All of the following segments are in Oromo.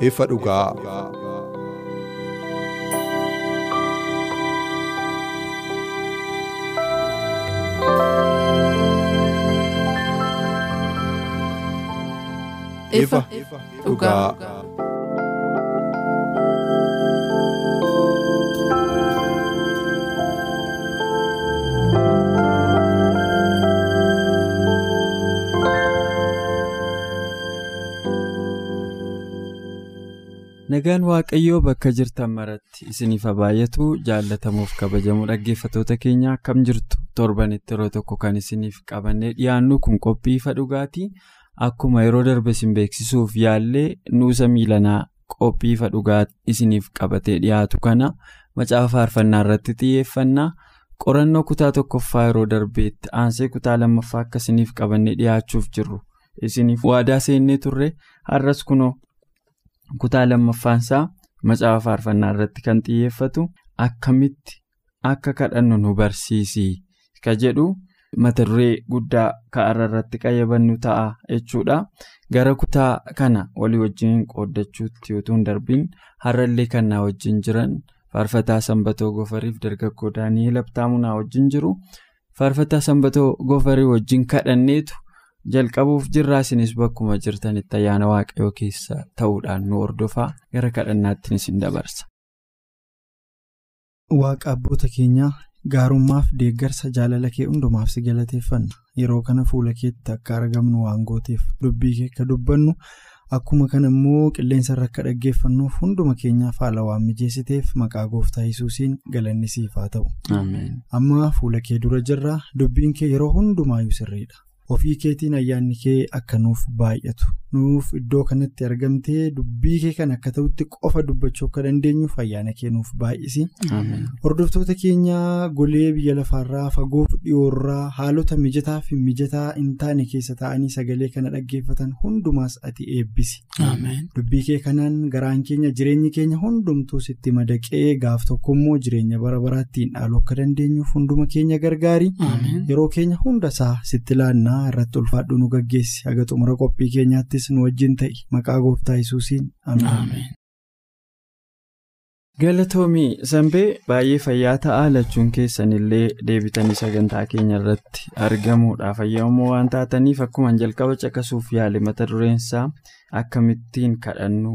Ifa dhugaa. ifa dhugaa. Nagaan Waaqayyoo bakka jirtan maratti isiniif baay'atu jaallatamuuf kabajamu dhaggeeffattoota keenya akkam jirtu? Torbanitti yeroo tokko kan isiniif qabannee dhiyaannu kun qophii ifa dhugaatii? Akkuma yeroo darbe isin beeksisuuf yaallee nuusa miilanaa qophii ifa dhugaa isiniif qabatee dhiyaatu kana macaafa faarfannaa irratti xiyyeeffannaa? Qorannoo kutaa tokkoffaa yeroo darbeetti aansee kutaa lammaffaa akka isiniif qabannee dhiyaachuuf jirru. Isiniif waadaa seennee turre? Har'as kunoo. Kutaa lammaffaansaa macaafa faarfannaa irratti kan xiyyeeffatu akkamitti akka kadhannu nu barsiisi ka jedhu mata duree guddaa ka'arra irratti qayyabannu ta'a jechuudha gara kutaa kana walii wajjin qooddachuutti utuu hin darbiin har'allee kan wajjin jiran faarfataa sanbatoo gofariif dargaggoo daani'eel abtaamunaa wajjin jiru faarfataa sanbatoo gofarii wajjin kadhanneetu. Jalqabuuf jirraa isinis bakkuma jirtanitti ayyaana waaqayyoo keessa ta'uudhaan nu hordofaa gara kadhannaatti isin dabarsa. Waaqa abboota keenyaa gaarummaaf deeggarsa jaalala kee hundumaaf si galateeffanna yeroo kana fuula keetti akka argamnu waan gooteef dubbii kee akka dubbannu akkuma kana immoo qilleensa irra akka dhaggeeffannuuf hunduma keenyaaf haala waan mijeessiteef maqaa gooftaa yesuusiin galanni siif haa ta'u. Amma fuula kee dura jirra dubbiin kee yeroo hundumaayyuu sirriidha. Ofii keetiin ayyaanni kee akka nuuf baay'atu nuuf iddoo kanatti argamtee dubbii kee kan akka ta'utti qofa dubbachuu akka dandeenyuuf ayyaana kee nuuf baay'isi. hordoftoota keenya golee biyya lafaarraa fagoof dhiyoorraa haalota mijataa fi mijataa hin taane keessa taa'anii sagalee kana dhaggeeffatan hundumaas ati eebbisi. dubbii kee kanaan garaan keenya jireenyi keenya hundumtuu sitti madaqee gaaf tokkommoo jireenya bara baraattiin dhaaluu akka dandeenyuuf hunduma keenya gargaari yeroo keenya hundasaa sitti laannaa. Irratti ulfaadhu nu gaggeessi. Haga xumura qophii keenyaattis nu wajjin ta'i. Maqaa gooftaa yesuusiin. Ameen. galatoomii sanbee baay'ee fayyaa ta'aa lachuun keessan illee deebitanii sagantaa keenya irratti argamuudha. Fayyadamoo waan taataniif akkuma jalqaba caqasuuf yaale mata dureensaa akkamittiin kadhannu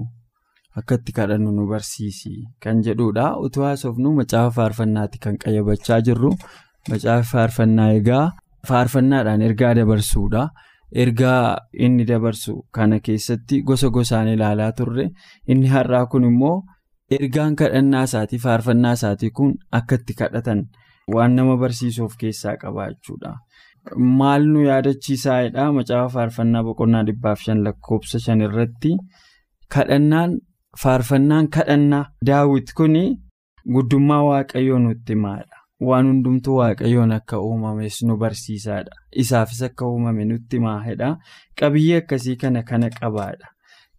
akka itti kadhannu nu barsiisi kan jedhuudha. Utuu haasofnu macaafa faarfannaatti kan qayyabachaa jirru. Macaafa faarfannaa egaa. Faarfannaadhaan ergaa dabarsuudha ergaa inni dabarsu kana keessatti gosa gosaan ilaalaa turre inni har'aa kun immoo ergaan kadhannaa isaatii faarfannaa isaatii kun akka itti kadhatan waan nama barsiisuuf keessaa qaba jechuudha. maal nu yaadachiisaadha macaafa faarfannaa boqonnaa dhibbaaf shan lakkoofsa shan irratti kadhannaan faarfannaan kadhannaa daawwit kun guddummaa waaqayyoo nutti himaadha. Waan hundumtuu waaqayyoon akka uumames nu barsiisaadha. Isaafis akka uumame nutti himaadha qabiyyee akkasii kana kana qabaadha.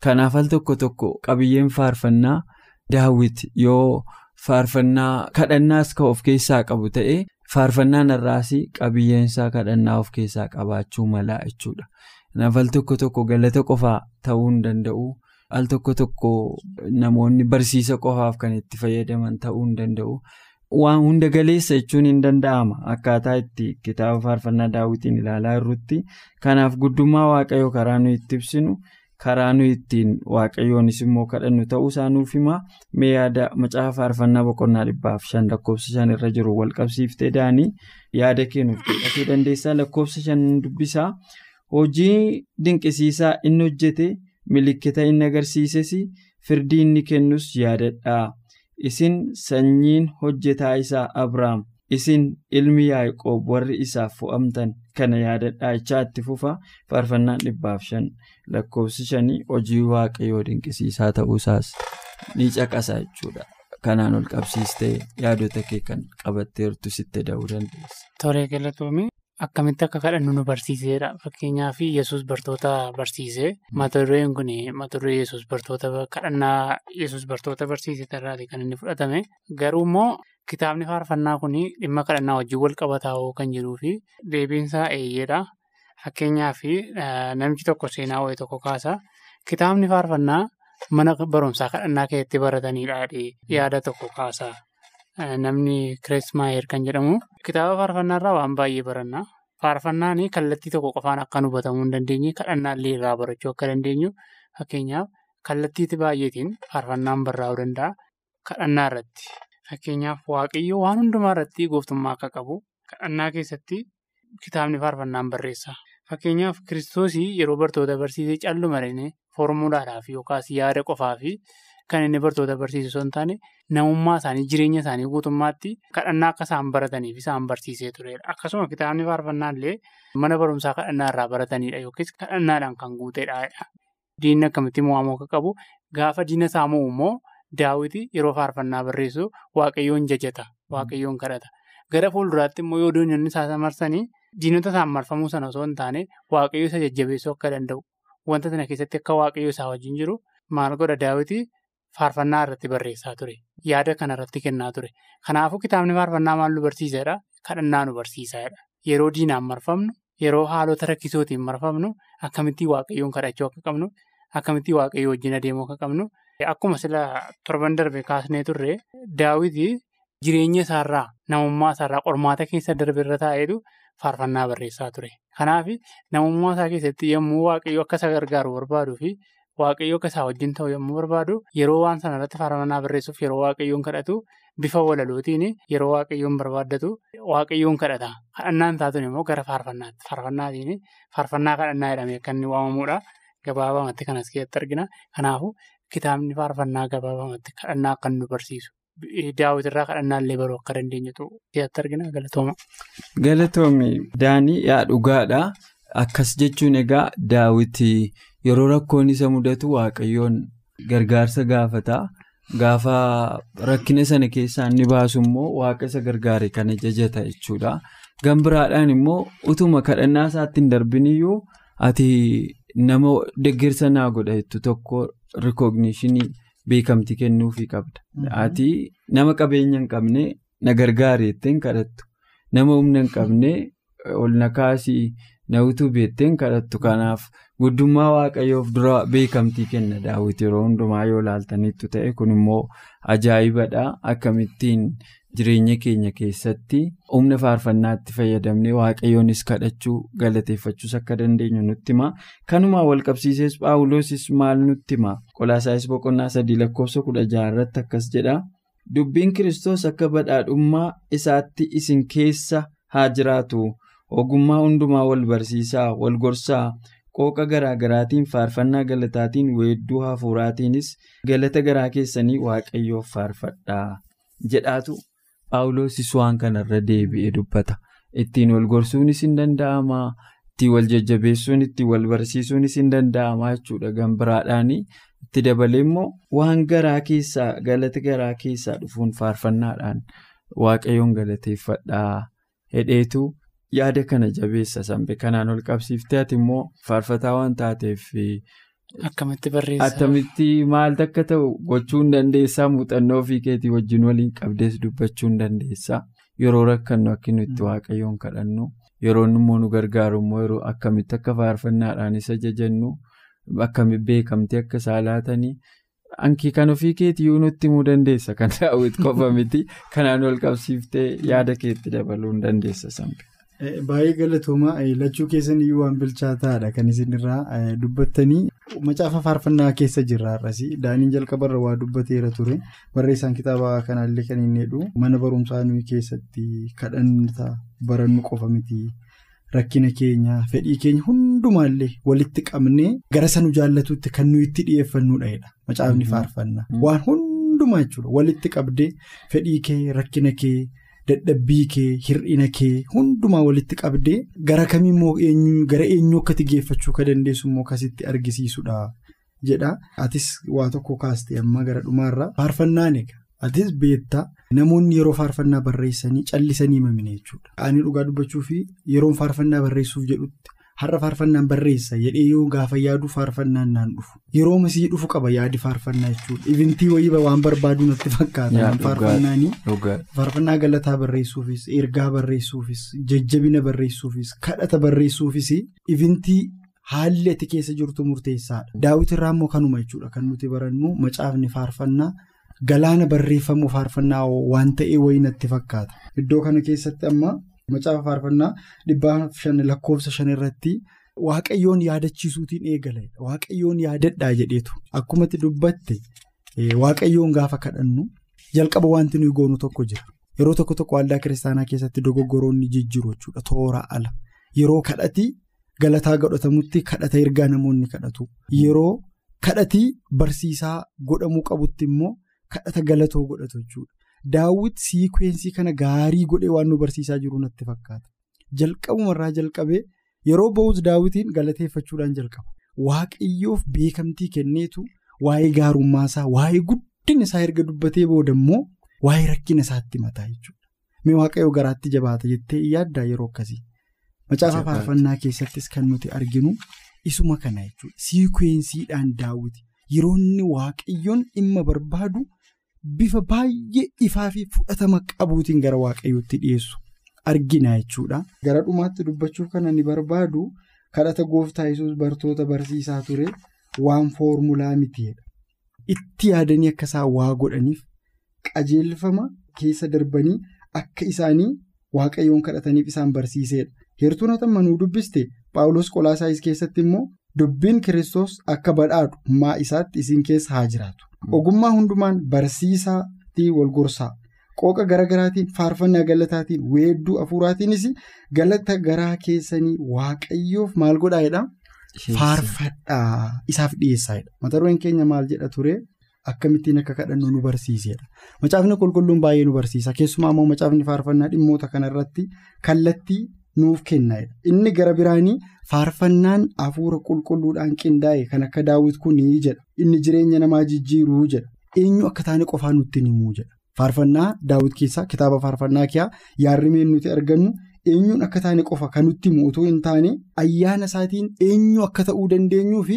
Kanaaf al tokko tokko qabiyyeen faarfannaa daawwit yoo faarfannaa kadhannaas kan of keessaa qabu ta'e faarfannaan irraas qabiyyeensaa kadhannaa of keessaa qabaachuu mala jechuudha. Kanaaf al tokko tokko galata qofaa ta'uu hin danda'u. Al tokko tokko namoonni barsiisa qofaaf kan itti fayyadaman ta'uu hin danda'u. Waan hunda galeessa jechuun hin danda'ama. Akkaataa itti kitaaba faarfannaa daawwitiin ilaalaa jirrutti kanaaf guddummaa waaqayyoo karaa nuyi itti ibsinu karaa nuyi ittiin waaqayyoonis immoo kadhannu ta'uu isaa nuuf hima mee yaada macaafa faarfannaa boqonnaa dhibbaaf shan lakkoofsa shan irra jiru wal qabsiiftee daanii yaada kennuuf godhatee dandeessaa. Lakkoofsa shan dubbisaa hojii dinqisiisaa inni hojjete milikkita inni agarsiises firdii inni kennus yaadadhaa isin sanyiin hojjetaa isaa Abrahaam isin ilmi Yaaqoob warri isaaf fo'amtan kana yaadadhaa jechaa itti fufa faarfannaan dhibbaaf shan lakkoofsi shanii hojii waaqayyoo dinqisiisaa ta'uusaas ni caqasa jechuudha. Kanaan ol qabsiistee yaadota kee kan qabatteertu sitti da'uu dandeessa. Tolee galatoomii akkamitti akka kadhannu nu barsiiseedha. Fakkeenyaaf yesus bartoota barsiisee mata dureen kun mata duree yesus bartoota kadhannaa yesus bartoota barsiise irraati kan inni fudhatame. Garuu immoo kitaabni faarfannaa kun dhimma kadhannaa wajjin wal qabataa kan jiruu fi deebiinsaa eeyyeedha. Fakkeenyaaf namichi tokko seenaa wayii tokko kaasa. Kitaabni faarfannaa mana barumsaa kadhannaa keessatti baratanidha yaada tokko kaasa. Namni Kireesmaayer kan jedhamu kitaaba faarfannaarraa waan baay'ee baranna. Faarfannaan kallattii tokko qofaan akka hubatamuu hin dandeenye kadhannaallee irraa barachuu akka dandeenyu fakkeenyaaf kallattii baay'eetiin faarfannaan barraa'uu danda'a. Kadhannaa irratti fakkeenyaaf waaqayyoo waan hundumaa irratti gooftummaa akka qabu kadhannaa keessatti kitaabni faarfannaan barreessa. Fakkeenyaaf kiristoosii yeroo bartoota barsiisee calluma dhaqnee foormulaadhaaf yookaas yaada qofaaf kan inni bartoota barsiisu osoo hin taane namummaa isaanii jireenya isaanii guutummaatti kadhannaa akka isaan barataniif isaan barsiisee turedha. Akkasuma kitaabni faarfannaa illee mana barumsaa kadhannaa irraa baratanidha yookiis kadhannaadhaan kan guutedha. Diinni akkamitti mo'amuu akka qabu gaafa diina isaa mo'u immoo daawwiti yeroo faarfannaa barreessu waaqayyoon jajata waaqayyoon kadhata. Gara fuulduraatti immoo yoo diinonni isaa marsanii diinota isaan marfamuu sana osoo hin taane waaqayyo isa jajjabeessuu akka danda'u wanta sana keessatti akka waaqayyo isaa wajjin jiru maal godha daawwiti faarfannaa irratti barreessaa ture. Yaada kana irratti kennaa ture. Kanaafuu kitaabni faarfannaa maal nu barsiisedha? Kadhannaa nu barsiisedha. Yeroo diinaan marfamnu, yeroo haalota rakkisootiin marfamnu, akkamittiin waaqayyoon kadhachuu akka qabnu, akkamittiin waaqayyoo wajjin adeemuu akka qabnu. Akkuma sila torban darbe kaasnee turre daawwiti jireenya isaarraa namummaa isaarraa qormaata keessa darbe irra taa'eetu faarfannaa barreessaa ture. Kanaaf namummaa isaa keessatti yommuu waaqayyo akka isa gargaaru barbaaduu fi waaqayyo akka isaa wajjin ta'u yommuu barbaadu yeroo waan sana irratti faarfannaa barreessuuf yeroo waaqayyoon kadhatu bifa walalootiin yeroo waaqayyoon barbaaddatu waaqayyoon kadhata. Kadhannaan taatuun immoo gara faarfannaatti. Faarfannaatiin faarfannaa kadhannaa jedhamee kan inni waamamuudha. Gabaabamatti kan as keessatti argina. Kanaafuu kitaabni faarfannaa gabaabamatti kadhannaa akka nu barsiisu. Daawwitirraa kadhannaa illee baruu akka dandeenyutu keessatti argina. Galatooma. Galatoomi daanii yaa dhugaadha. Akkas jechuun egaa daawwitii yeroo rakkoon isa mudatu waaqayyoon gargaarsa gaafata. Gaafa rakkina sana keessaa inni baasu immoo waaqa isa gargaare kana jajata jechuudha. Gan biraadhaan immoo utuma kadhannaa isaatti hin darbiniyyuu ati nama deeggarsa naa godha jettu tokko rikooginishinii beekamtii kennuufii qabda. Ati nama qabeenya hin qabne na gargaare jetteen kadhattu. Nama humna hin qabne ol na kaasii utuu beekteen kadhattu. Kanaaf guddummaa waaqayyoof dura beekamtii kenna daawwiti yeroo hundumaa yoo laaltaniitu ta'e kun immoo ajaa'ibadha. Akkamittiin jireenya keenya keessatti humna faarfannaatti fayyadamnee waaqayyoonis kadhachuu galateeffachuus akka dandeenyu nutti hima. Kanumaa wal qabsiisees Paawuloosis maal nutti hima? Qolaasaayis boqonnaa sadii lakkoofsa kudha jaha irratti akkas jedha. Dubbiin Kiristoos akka badhaadhummaa isaatti isin keessa haa jiraatu. Ogummaa hundumaa wal barsiisaa, wal gorsaa, qooqa garaa garaatiin, faarfannaa galataatiin, weedduu hafuuraatiinis galata garaa keessanii waaqayyoof faarfadhaa jedhaatu Paawuloosis waan kanarra deebi'ee dubbata. Ittiin wal gorsuunis hin danda'ama. Ittiin wal jajjabeessuun, ittiin wal barsiisuunis hin danda'ama jechuudha. Gan biraadhaanii itti dabalee immoo waan garaa keessaa galata garaa keessaa dhufuun faarfannaadhaan waaqayyoon galateeffadhaa hedheetu. Yaada kana jabeessa sambe kanaan ol qabsiiftee ati immoo faarfataa waan taateef. Akkamitti barreessa? Attamitti maaltu akka ta'u gochuu hin dandeessaa muuxannoo ofii keetii wajjin waliin qabdees dubbachuu hin dandeessaa. Yeroo rakkannu akka nuti waaqayyoon kadhannu yeroo immoo nu gargaaru immoo yeroo akkamitti akka faarfannaadhaan isa jajannu akkamitti beekamtee akka isaa laatanii. Ankii kan ofii keetiyyuu nutti himuu dandeessa. Kan daawwiti qofa miti. Kanaan ol qabsiiftee yaada keetti dabaluu hin dandeessa. Baay'ee galatooma lachuu keessan iyyuu waan bilchaataadha kan isinirraa dubbattanii macaafa faarfannaa keessa jirra. Har'asi daaniin jalqabarra waa dubbateera ture. Barreessaan kitaaba kanaallee kan inni jedhu mana barumsaa nuyi keessatti kadhannaa barannu qofa miti. Rakkina keenya fedhii keenya hundumaallee walitti qabnee gara sanu jaallatutti kan nuyi itti dhiyeeffannudha macaafni faarfannaa waan hundumaa jechuudha. Walitti qabdee fedhii kee rakkina kee dadhabbii kee hir'ina kee hundumaa walitti qabdee gara kamiimmoo gara eenyu akkati geeffachuu ka dandeessu immoo akkasitti argisiisudha jedha atis waa tokko kaastee amma gara dhumaarraa faarfannaan eega atis beektaa namoonni yeroo faarfannaa barreessanii callisanii mamine jechuudha ani dhugaa dubbachuu fi yeroon faarfannaa barreessuuf jedhutti. Har'a faarfannaan barreessa jedhee yoo gaafa yaadu faarfannaan naan dhufu. Yeroo masii dhufu qaba yaadi faarfannaa jechuudha. Ivintii wayii waan barbaadu natti fakkaata. Faarfannaanii faarfannaa galataa barreessuufis ergaa barreessuufis jajjabina barreessuufis kadhata barreessuufis ivintii haalli ati keessa jirtu murteessaadha. Daawwitirraa immoo kanuma jechuudha. Kan nuti barannu macaafni faarfannaa galaana barreeffamu faarfannaa waan ta'ee wayii natti fakkaata. Iddoo kana keessatti amma. Macaafa faarfannaa dhibbaa shan lakkoofsa shan irratti waaqayyoon yaadachiisuutiin eegale waaqayyoon yaadadhaa jedheetu akkumatti dubbatte waaqayyoon gaafa kadhannu jalqaba wanti nuyi goonu tokko jira yeroo tokko tokko waldaa kiristaanaa keessatti dogoggoroonni jijjiiru jechuudha toora ala yeroo kadhatii galataa godhatamutti kadhata ergaa namoonni kadhatu yeroo kadhatii barsiisaa godhamuu qabutti immoo kadhata galatoo godhatu jechuudha. Daawwit siikwensii kana gaarii godhee waan nu barsiisaa jiru natti fakkaata. Jalqabumarraa jalqabee yeroo ba'us daawwitiin galateeffachuudhaan jalqaba. Waaqayyoof beekamtii kenneetu waa'ee gaarummaasaa waa'ee guddina isaa erga dubbatee booda immoo waa'ee rakkina isaatti mataa jechuudha. Mee waaqayyoo garaatti jabaata jettee yaaddaa yeroo akkasii. Macaafa faarfannaa keessattis kan nuti arginu isuma kana jechuudha. Siikwensiidhaan daawwiti yeroo inni waaqayyoon dhimma barbaadu. Bifa baay'ee ifaa fi fudhatama qabuutiin gara waaqayyootti dhiyeessu argina jechuudha. Gara dhumaatti dubbachuuf kan inni barbaadu kadhata gooftaa yesus bartoota barsiisaa ture waan foormulaa mitiidha. Itti yaadanii akka isaan waa godhaniif qajeelfama keessa darbanii akka isaanii waaqayyoon kadhataniif isaan barsiisedha. Heertuun hatamma nuu dubbiste Paawulos Qolaasaayis keessatti immoo dubbiin Kiristoos akka badhaadhu maa isaatti isin keessa haa jiraatu. Ogummaa hundumaan barsiisaatiin wal gorsaa. Qooqa garaagaraatiin faarfannaa galataatiin weedduu hafuuraatiinis galata garaa keessanii waaqayyoof maal godhaa faarfadhaa isaaf dhiyeessaadha. Mata dureen keenya maal jedha ture? Akkamittiin akka kadhannu nu barsiisedha. Macaafni qulqulluun baay'ee nu barsiisa. Keessumaa immoo macaafni faarfannaa dhimmoota kanarratti kallattii nuuf kennaadha. Inni gara biraanii faarfannaan hafuura qulqulluudhaan qindaa'e kan akka daawwit kunii jedha. Inni jireenya namaa jijjiiruu jedha. Eenyu akka taane qofaa nutti himuu jedha. Faarfannaa daawwit keessaa kitaaba faarfannaa kiyaa yaarrimeen nuti argannu eenyuun akka taane qofa kan nutti himu otoo hin taane ayyaana isaatiin eenyu akka ta'uu dandeenyuu fi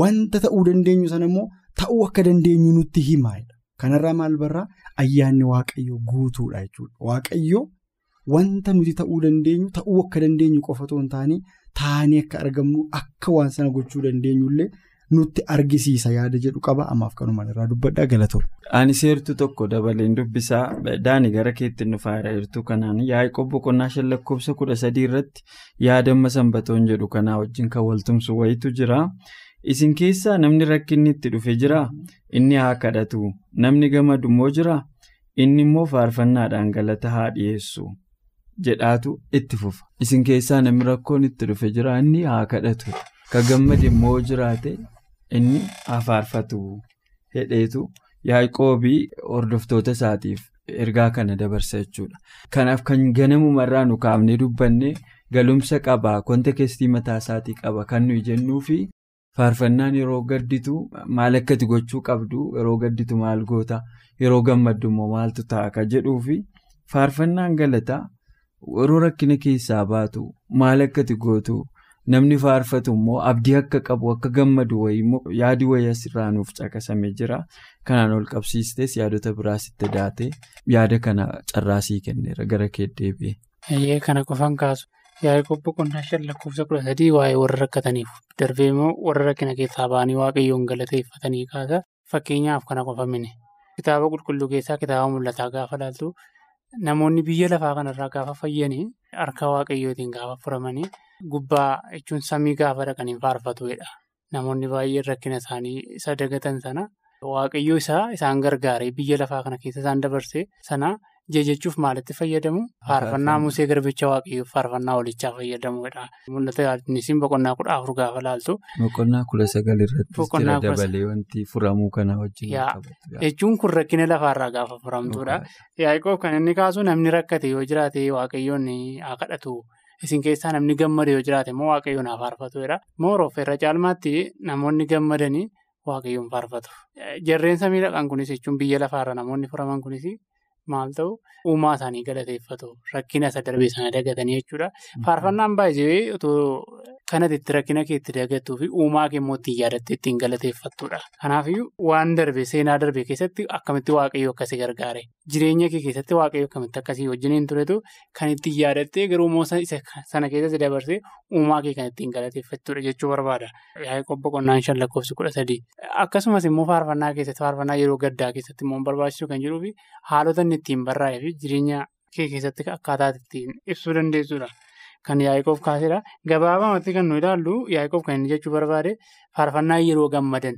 wanta ta'uu dandeenyu sana immoo ta'uu akka dandeenyu nutti himaadha. Kanarraa maal barraa ayyaanni waaqayyoo guutuudha jechuudha. Waaqayyoo wanta nuti ta'uu dandeenyu ta'uu akka dandeenyu qofa otoo hin taane taanee akka argamnu akka waan sana gochuu dandeenyullee nutti argisiisa yaada jedhu qaba. Ammaaf kanuma irraa dubbadhaa? Galatoom. Ani seertuu tokko dabaleen dubbisaa daani gara keetti dhufaa jirtu kanaan yaa'ii boqonnaa shan lakkoofsa kudha sadii irratti yaadamma sanbatoon jedhu kanaa wajjin kan waltumsu wayitu jira. Isin keessaa namni rakkinni itti dhufe jira? Inni haa kadhatu. Namni gammadu immoo jira? Inni immoo faarfannaadhaan galata haa dhiyeessu jedhaatu itti fufa. Isin keessaa namni rakkoon itti dhufe jira inni haa kadhatu ka gammade immoo jiraate inni haa faarfatu hedheetu yaaqoobii hordoftoota isaatiif ergaa kana dabarsa jechuudha. Kanaaf kan ganamumarraa nu kaafnee dubbanne galumsa qaba kontekestii mataa isaatii qaba kan nuyi jennuufi. Faarfannaan yeroo gadditu maal akkati gochuu qabdu yeroo gadditu maal goota yeroo gammaddu immoo maaltu ta'a ka jedhuufi faarfannaan galataa yeroo rakkina keessaa baatu maal akkati gootu namni faarfatu immoo abdii akka qabu akka gammadu wayii immoo yaadi wayii asirraa nuuf caqasamee jira kanaan ol qabsiistes yaadota biraas itti daate yaada kana carraasii kenneera gara kee deebi'e. Kana qofaan kaasu. Yaa'ii boqonnaa shan lakkoofsa kudha sadii waa'ee warra rakkataniif darbee immoo warra rakkina keessaa ba'anii waaqayyoon galateeffatanii kaasa fakkeenyaaf kana qofamine kitaaba qulqulluu keessaa kitaaba mul'ataa gaafa laaltu namoonni biyya lafaa kanarraa gaafa fayyanii harka waaqayyootiin gaafa furamanii gubbaa jechuun samii gaafa dhaqanii faarfatudha. Namoonni baay'een rakkina isaanii isa dagatan sana waaqayyoo isaa isaan gargaaree biyya lafaa kana keessa isaan dabarse sana jechuuf maalitti fayyadamu? Faarfannaa Musee garbicha waaqayyoo faarfannaa hoolichaa fayyadamuudha. Mul'ata yaadnisiin boqonnaa kudha afur gaafa laaltu. Boqonnaa kudha sagal irratti jira dabalee wanti furamuu kana wajjin Yaa. qabatu. Jechuun kun rakkina lafaarraa gaafa furamtuudha. Yaa'ikoof kan inni kaasu namni rakkate yoo jiraate waaqayyoon haa kadhatu. Isin keessaa namni gammade yoo jiraate immoo waaqayyoon haa faarfatuudha. Mooroof irra caalmaatti namoonni gammadanii waaqayyoon faarfatu. Jarreen samii dhaqan kunis jechuun biyya lafaarra namoonni furaman kunis maal ta'u uumaa isaanii galateeffatu. Rakkina isa darbee sana dagatanii jechuudha. Faarfannaan baay'ee otoo kanatti itti rakkina kee itti dagattuu fi uumaa kee immoo ittiin yaadattee ittiin galateeffattudha. Kanaafiyyuu waan darbe seenaa darbe keessatti akkamitti waaqayyo akkasii gargaare jireenya kee keessatti waaqayyo akkamitti akkasii wajjiniin turetu kan ittiin yaadattee garuu immoo sana keessatti dabarsee uumaa kee kan ittiin galateeffattudha jechuu barbaada. Yaa'ii boqonnaan shan lakkoofsi kudha sadii. Akkasumas immoo faarfannaa keessatti faarfannaa yeroo gaddaa keessatti immoo barbaachisu kan jiruu fi haalota inni ittiin barraa'ee fi jireenya kee keessatti akkaataa ittiin ibsuu dandeessudha. Kan yaa'ikoof kaasedha. Gabaabamatti kan nu ilaallu yaa'ikoof kan inni jechuu barbaade faarfannaa yeroo gammadan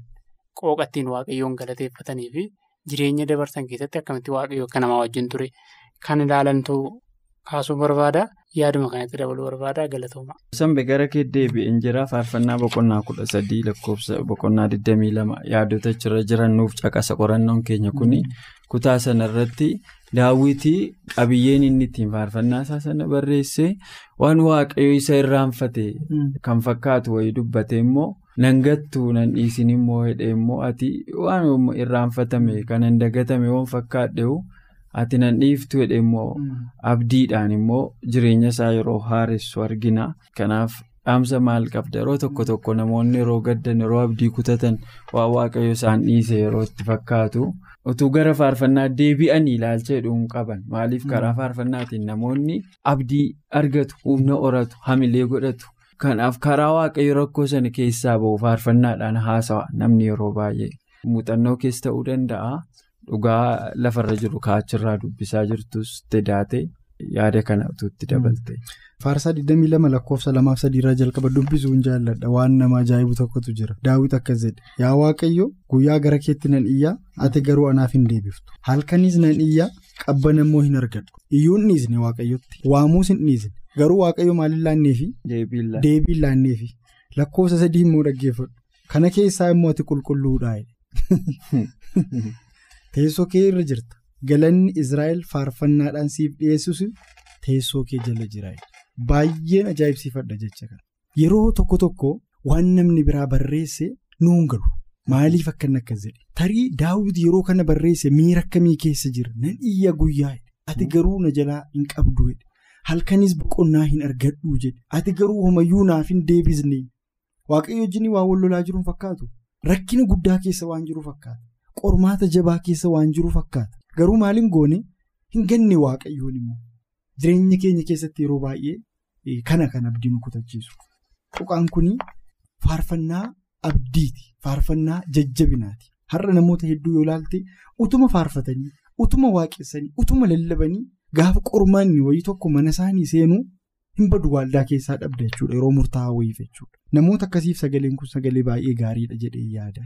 qooqa ittiin waaqayyoon galateeffatanii fi jireenya dabarsan keessatti akkamitti waaqayyo akka namaa wajjin ture kan ilaalantu kaasuu barbaada. Yaaduma kanatti dabaluu barbaada galatooma. Sambe gara kee deebi'een jira faarfannaa boqonnaa kudha sadii lakkoofsa boqonnaa 22 yaadota achirra jiran nuuf caqasa qorannoon keenya kuni kutaa sanarratti daawwitii qabiyyeen inni ittiin faarfannaa isaa sana barreesse waan waaqayyo isa irraanfate kan fakkaatu wayii dubbate immoo nangattuu nan dhiisin immoo hidhe immoo ati waan irraanfatame kanan dagatame waan fakkaadheewu. Ati nan dhiiftu jedhe immoo abdiidhaan immoo jireenya isaa yeroo haaressu argina. Kanaaf dhaamsa maal qabda? Yeroo tokko tokko namoonni yeroo gaddan yeroo abdii kutatan waan waaqayyo isaan dhiise yeroo itti fakkaatu. Utuu gara faarfannaa deebi'anii ilaalcha jedhuun qaban maaliif karaa faarfannaatiin namoonni abdii argatu humna horatu hamilee godhatu? Kanaaf karaa waaqayyo rakkoo sana keessaa bahu faarfannaadhaan haasawa namni yeroo baay'ee. Muuxannoo keessa ta'uu danda'a. Dhugaa lafarra jiru kaachirraa dubbisaa jirtus daate yaada kana utuutti dabalte. Faarsaa 22 lakkoofsa 2-3 irraa jalqaba dubbisuun jaalladha waan nama ajaa'ibu tokkotu jira. Daawwit akkas jedhe yaa waaqayyo guyyaa gara keetti nan iyyaa ati garuu anaaf hin deebiftu. Halkanis nan iyyaa qabbana immoo hin argadhu. Iyyuu hin dhiisne waaqayyotti waamuus hin dhiisne garuu waaqayyo maaliin laanneefi deebiin laanneefi lakkoofsa sadii immoo dhaggeeffadhu. Kana keessaa immoo ati qulqulluudha. Teessoo kee irra jirta. Galanni Israa'el faarfannaadhaan siif dhiyeessus teessoo kee jala jira. Baay'een ajaa'ibsiifadha jecha kana. Yeroo tokko tokko waan namni biraa barreesse nuun galu. Maaliif akkana akkas jedhe? Tarii daawwiti yeroo kana barreesse miira akkamii keessa jira? Nan iyya guyyaa Ati garuu na jalaa hin qabdu. Halkanis boqonnaa hin argadhu jedhe. Ati garuu homayyuu naaf hin deebisne. Waaqayyo wajjin waa wal lolaa jiru fakkaatu. Rakkina guddaa keessa waan jiru fakkaata. Qormaata jabaa keessa waan jiru fakkaata. Garuu maaliin goone hin ganne waaqayyoon immoo jireenya keenya keessatti yeroo baay'ee kana kan abdii kutachiisu. Tuqaan kun faarfannaa abdiiti. Faarfannaa jajjabinaati. Har'a namoota hedduu yoo ilaalte utuma faarfatanii, utuma waaqessanii, utuma lallabanii gaafa qormaanni wayii tokko mana isaanii seenuu hin badu waaldaa keessaa dhabda jechuudha. Yeroo murtaa'aa wayiif jechuudha. Namoota akkasiif sagaleen kun sagalee baay'ee gaariidha jedhee yaada.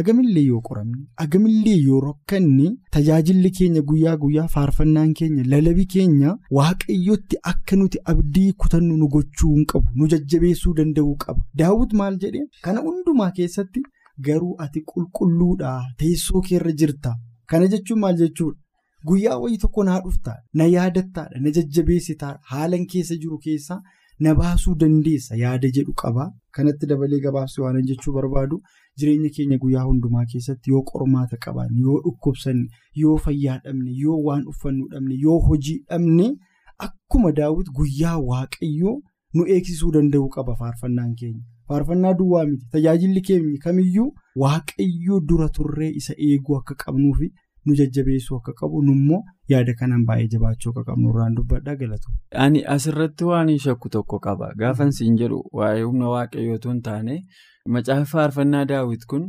Hagamillee yoo qoramne hagamillee yoo rakkanne tajaajilli keenya guyyaa guyyaa faarfannaan keenya lalabii keenya waaqayyotti akka nuti abdii kutannu nu gochuu hin qabu nu jajjabeessuu danda'uu qaba. Daawwit maal jedhee kana hundumaa keessatti garuu ati qulqulluudha teessoo keerra jirta. Kana jechuun maal jechuudha? Guyyaa wayii tokko naa dhuftaa na yaadattaadha na jajjabeessitaadha. Haalan keessa jiru keessaa. na baasuu dandeessa yaada jedhu qaba kanatti dabalee gabaabsi waan jechuu barbaadu jireenya keenya guyyaa hundumaa keessatti yoo qormaata qaban yoo dhukkubsanne yoo fayyaa dhabne yoo waan uffannu dhabne yoo hojii dhabne akkuma daawwiti guyyaa waaqayyoo nu eegsisuu danda'u qaba faarfannaan keenya faarfannaa duwwaa miti tajaajilli keenya kamiyyuu waaqayyoo dura turree isa eeguu akka qabnuufi. nu jajjabeessuu akka qabu nummoo yaada kanaan baay'ee jabaachuu akka qabnu irraan dubbadhaa galatu. Ani asirratti waan shakku tokko qaba. Gaafan siin jedhu waa'ee humna waaqayyootu hin taane macaafa faarfannaa daawwit kun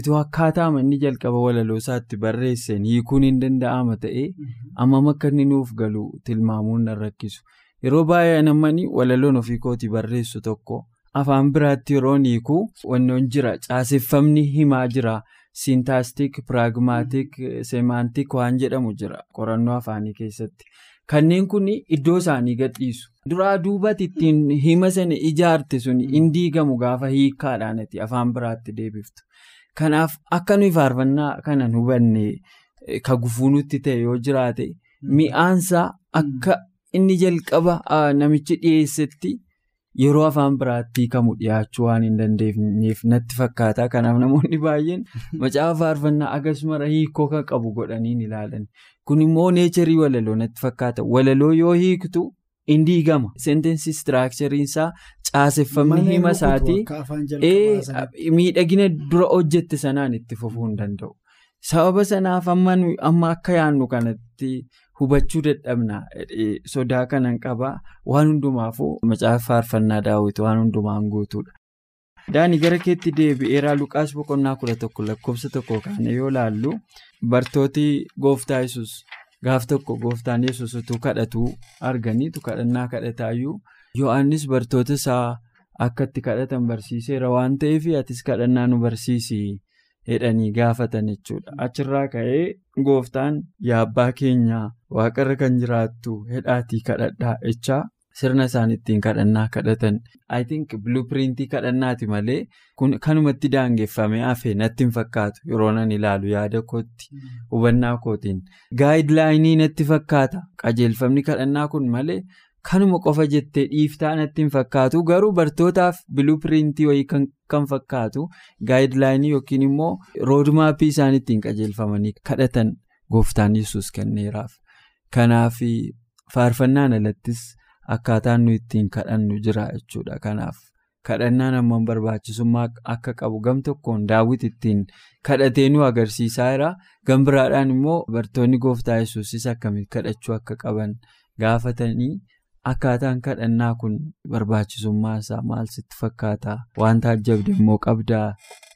itoo akkaataa inni jalqaba walaloo isaatti barreesseen hiikuun hin danda'ama ta'ee ammam akka inni nuuf galu tilmaamuun nan rakkisu. Yeroo baay'ee namni walaloon ofii kooti barreessu tokko afaan biraatti yeroo hiikuu wannoon jira caaseffamni himaa jira. siintaastik piraagmaatik seemaantik waan jedhamu jira qorannoo afaanii keessatti. Kanneen kun iddoo isaanii gadhiisu. Duraa duubatti ittiin hima sana ijaarte sun hin diigamu gaafa hiikkaadhaan afaan biraatti deebiftu. Kanaaf akka nuyi faarfannaa kana hubanne ka gufuu nutti ta'e yoo jiraate mi'aansaa akka inni jalqaba namichi dhiyeessetti yeroo afaan biraatti hiikamu dhiyaachuu waan hin dandeenyeef natti fakkaata. Kanaaf namoonni baay'een macaafa faarfannaa akkasuma hiikoo kan qabu godhanii ilaalan. Kun immoo neecharii walaloo natti fakkaata. Walaloo yoo hiiktu hin diigama. Seentensi istiraakchariinsaa caaseffamni hima isaatii miidhagina dura hojjette sanaan itti fufuu hin danda'u. Sababa sanaaf amma akka yaadnu kanatti hubachuu dadhabna. Sodaa kanan qabaa waan hundumaafuu macaafa faarfannaa daawwitu waan hundumaan guutuudha. Daani gara keetti deebi'eeraa Luqaas boqonnaa kudha tokko lakkoofsa tokko kaane yoo laallu bartooti gooftaa yesus gaaf tokko gooftaan yesus utuu kadhatuu arganiitu kadhannaa kadhataayyuu Yohaannis bartoota isaa akka itti kadhatan barsiiseera waan ta'eef atis kadhannaa nu barsiisi jedhanii gaafatan jechuudha. Achirraa ka'ee gooftaan yaa abbaa keenya waaqarra kan jiraattu hedhaatii kadhadhaa jechaa. Sirna isaan ittiin kadhannaa kadhatan I think blueprintii kadhannaati malee kanumatti daangeffamee hafe natti hin fakkaatu yeroo nan ilaalu yaada kootti hubannaa kootiin gaayidlaayinii natti fakkaata qajeelfamni kadhannaa kun malee kanuma qofa jettee dhiiftaa natti hin fakkaatu garuu bartootaaf blueprintii wayii kan fakkaatu gaayidlaayinii yookiin immoo roodmaappii isaan ittiin qajeelfamanii kadhatan gooftaan yesus kenneeraaf kanaaf faarfannaan alattis. Akkaataan nu ittiin kadhannu jira jechuudha. Kanaaf kadhannaan ammoo barbaachisummaa akka qabu gam tokkoon daawwiti ittiin kadhatee nu agarsiisaa jira. Gam biraadhaan immoo bartoonni gooftaa yesuusis akkamitti kadhachuu akka qaban gaafatanii akkaataan kadhannaa kun barbaachisummaa isaa maal sitti fakkaata? Wanta ajjabde immoo qabdaa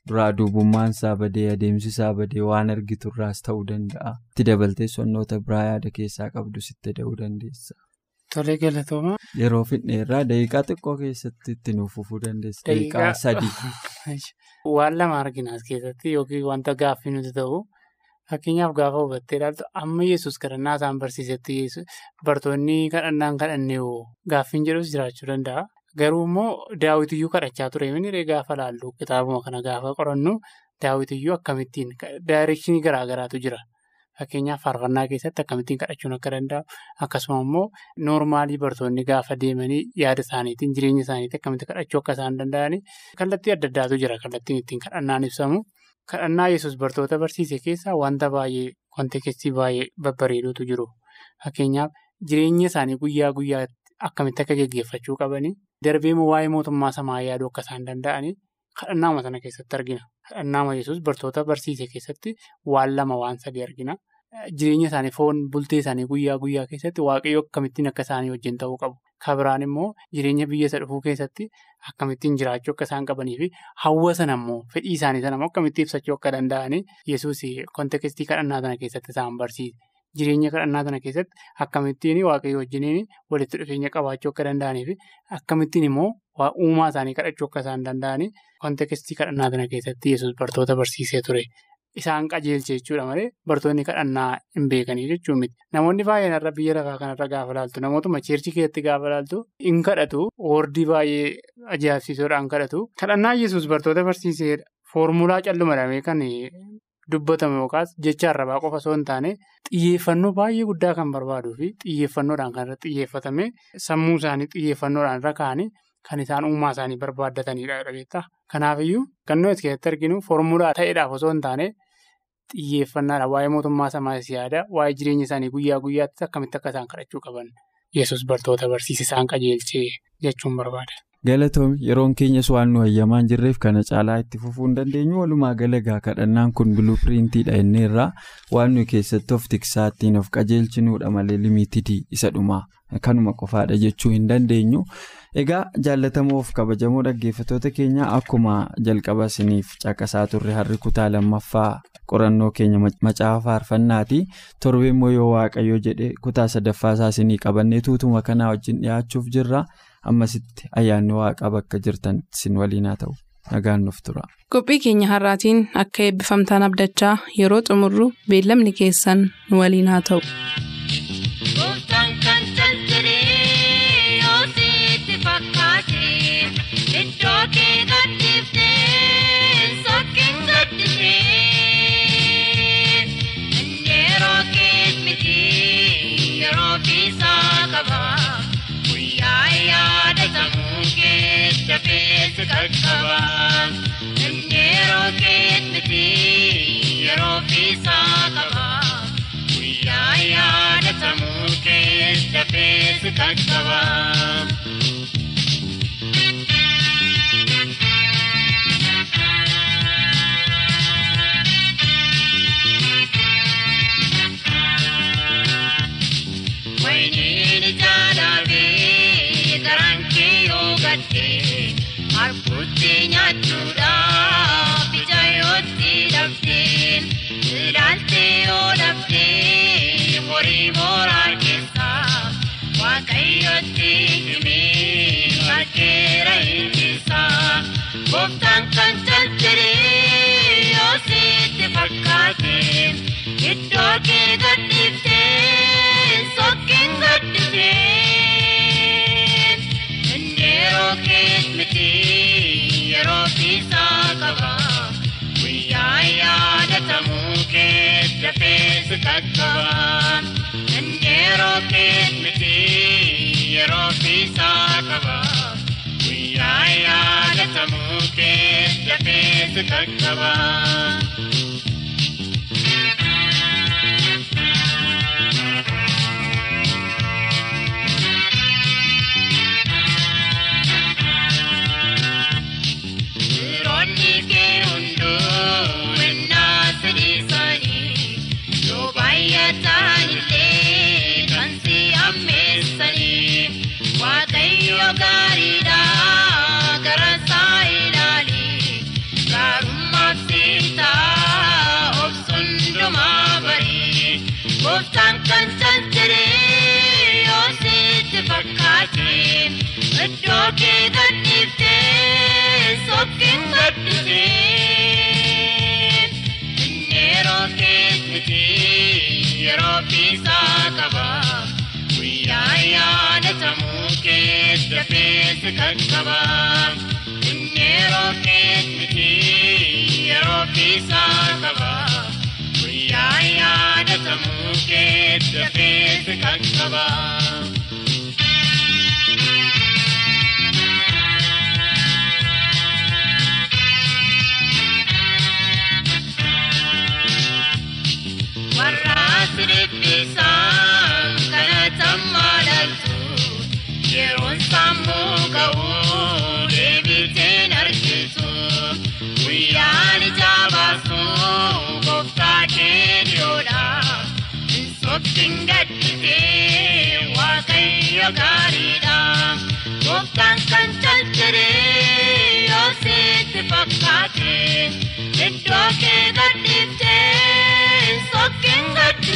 duraa duubummaan isaa badee adeemsi isaa badee waan argiturraas ta'uu danda'a. Itti dabaltee sonnoota biraa yaada keessaa qabdu sitti da'uu dandeessa. Tolee galatooma. Yeroo fidneerraa daqiiqaa xiqqoo keessatti itti nuuf fufuu dandeessa. Daqiiqaa sadii. Waan lama argina as keessatti yookiin wanta gaaffii nuti ta'u fakkeenyaaf gaafa hubattee ilaaltu amma yesus kadhannaa isaan barsiisetti bartoonni kadhannaan kadhannee gaaffiin jedhus jiraachuu danda'a. Garuu immoo daawwitiyyuu kadhachaa ture inni gaafa laallu kitaabuma kana gaafa qorannu daawwitiyyuu akkamittiin daayirekshinii garaagaraatu jira. Fakkeenyaaf faarfannaa keessatti akkamittiin kadhachuun akka danda'u akkasuma immoo noormaalii bartoonni gaafa deemanii yaada isaaniitiin jireenya isaaniitiin akkamitti kadhachuu akka isaan danda'anii kallattii adda addaatu jira kallattiin ittiin kadhannaan ibsamu. Kadhannaa yesus bartoota barsiise keessaa wanta baay'ee konteekistii baay'ee babbareeduutu jiru. Fakkeenyaaf jireenya isaanii guyyaa guyyaatti akkamitti akka gaggeeffachuu qabanii darbeemoo waa'ee mootummaa samaa yaaduu akka isaan danda'anii kadhannaama sana keessatti argina. Kadhannaama yesus bartoota barsiise keessatti waan lama waan sadii argina. Jireenya isaanii foon bultee isaanii guyyaa guyyaa keessatti waaqayyo akkamittiin akka isaanii wajjin ta'uu qabu. Kabiraan immoo jireenya biyya isa dhufuu keessatti akkamittiin jiraachuu akka isaan qabanii fi hawwa sana immoo fedhii isaanii sana immoo akkamitti ibsachuu akka danda'anii yesus konteekistii kadhannaa sana keessatti isaan barsiise. Jireenya kadhannaa sana keessatti akkamittiin waaqayyo wajjiniin walitti dhufeenya qabaachuu akka danda'anii fi akkamittiin immoo uumaa isaanii kadhachuu akka isaan danda'anii konteekistii kadhannaa sana keessatti yesus bartoota barsiisee ture. Isaan qajeelche jechuudha malee bartoonni kadhannaa hin beekanii jechuun miti. Namoonni baay'een irra biyya lafaa kanarra gaafa laaltu namootuma cheerchii keessatti gaafa laaltu hin kadhatu wordii baay'ee ajaa'ibsiisuudhaan kadhatu. Kadhannaa yesus bartoota barsiiseedha. Foormulaa callumadhamee kan dubbatamu yookaas jecha arrabaa qofa osoo hin taane xiyyeeffannoo baay'ee guddaa kan barbaaduu fi xiyyeeffannoodhaan kan irratti xiyyeeffatame sammuu isaanii xiyyeeffannoodhaan irra kaa'anii kan isaan uumaa isaanii barbaaddatanidha jechuudha. Kanaafiyyuu kan nuti keessatti arginu foormulaa ta'eedhaaf osoo hin taane xiyyeeffannaadha waa'ee mootummaa samaas yaada waa'ee jireenya isaanii guyyaa guyyaatti akkamitti akka isaan kadhachuu qaban? Yesus bartoota barsiise isaan qajeelchee jechuun barbaada. Galatoomii yeroon keenyas waan nu hayyamaan jirreef kana caalaa itti fufuu hin dandeenyu walumaa galagaa kadhannaan kun biluupiriintiidha inni irraa waan nu keessatti of tiksaa ittiin of qajeelchinuudha malee limiitidii isa dhumaa kanuma qofaadha jechuu hin dandeenyu. Egaa jaallatamoof kabajamoo dhaggeeffattoota keenya akkuma jalqaba isiniif caqasaa turre har'i kutaa lammaffaa qorannoo keenya macaafa faarfannaati torbee immoo yoo waaqayyo jedhe kutaa sadaffaa isaa isinii qabannee tuutuma kanaa wajjin dhiyaachuuf jirra. Ammasitti ayyaanni waaqaa bakka jirtan isin waliin haa ta'u. nagaan nuuf tura. Qophii keenya har'aatiin akka eebbifamtaan abdachaa yeroo xumurru beellamni keessan nu waliin haa ta'u. Inni yeroo kees miti yeroo fiisaa qaba. Guyyaa yaadatamuu kees dafees qaqqaba. Wayiniin gooftaan kan caljalee yoo sitti fakkaate iddoo kee gadhiiftee sokkiin gaddisee dafees qaqqaba inni yeroo kees miti yeroo fiisaa qaba guyyaa yaadatamuu kees dafees qaqqaba. Iddoo kee gadhiiftee sokkiin gaddisee inni yeroo kees miti yeroo fiisaa qaba guyyaa yaadatamuu kees dafees qaqqaba inni yeroo kees miti yeroo fiisaa qaba guyyaa yaadatamuu kees dafees qaqqaba. Warra siribbiisaan kadhatan maaltu yeroon sammuu ga'uu deebiteen argitu guyyaan ijaa baasu gooftaa keeniyoodha sokkiin gaddisee waaqayyo gaariidha gooftaan kan caljalee yoo sitti fakkaate iddoo kee gadhiiftee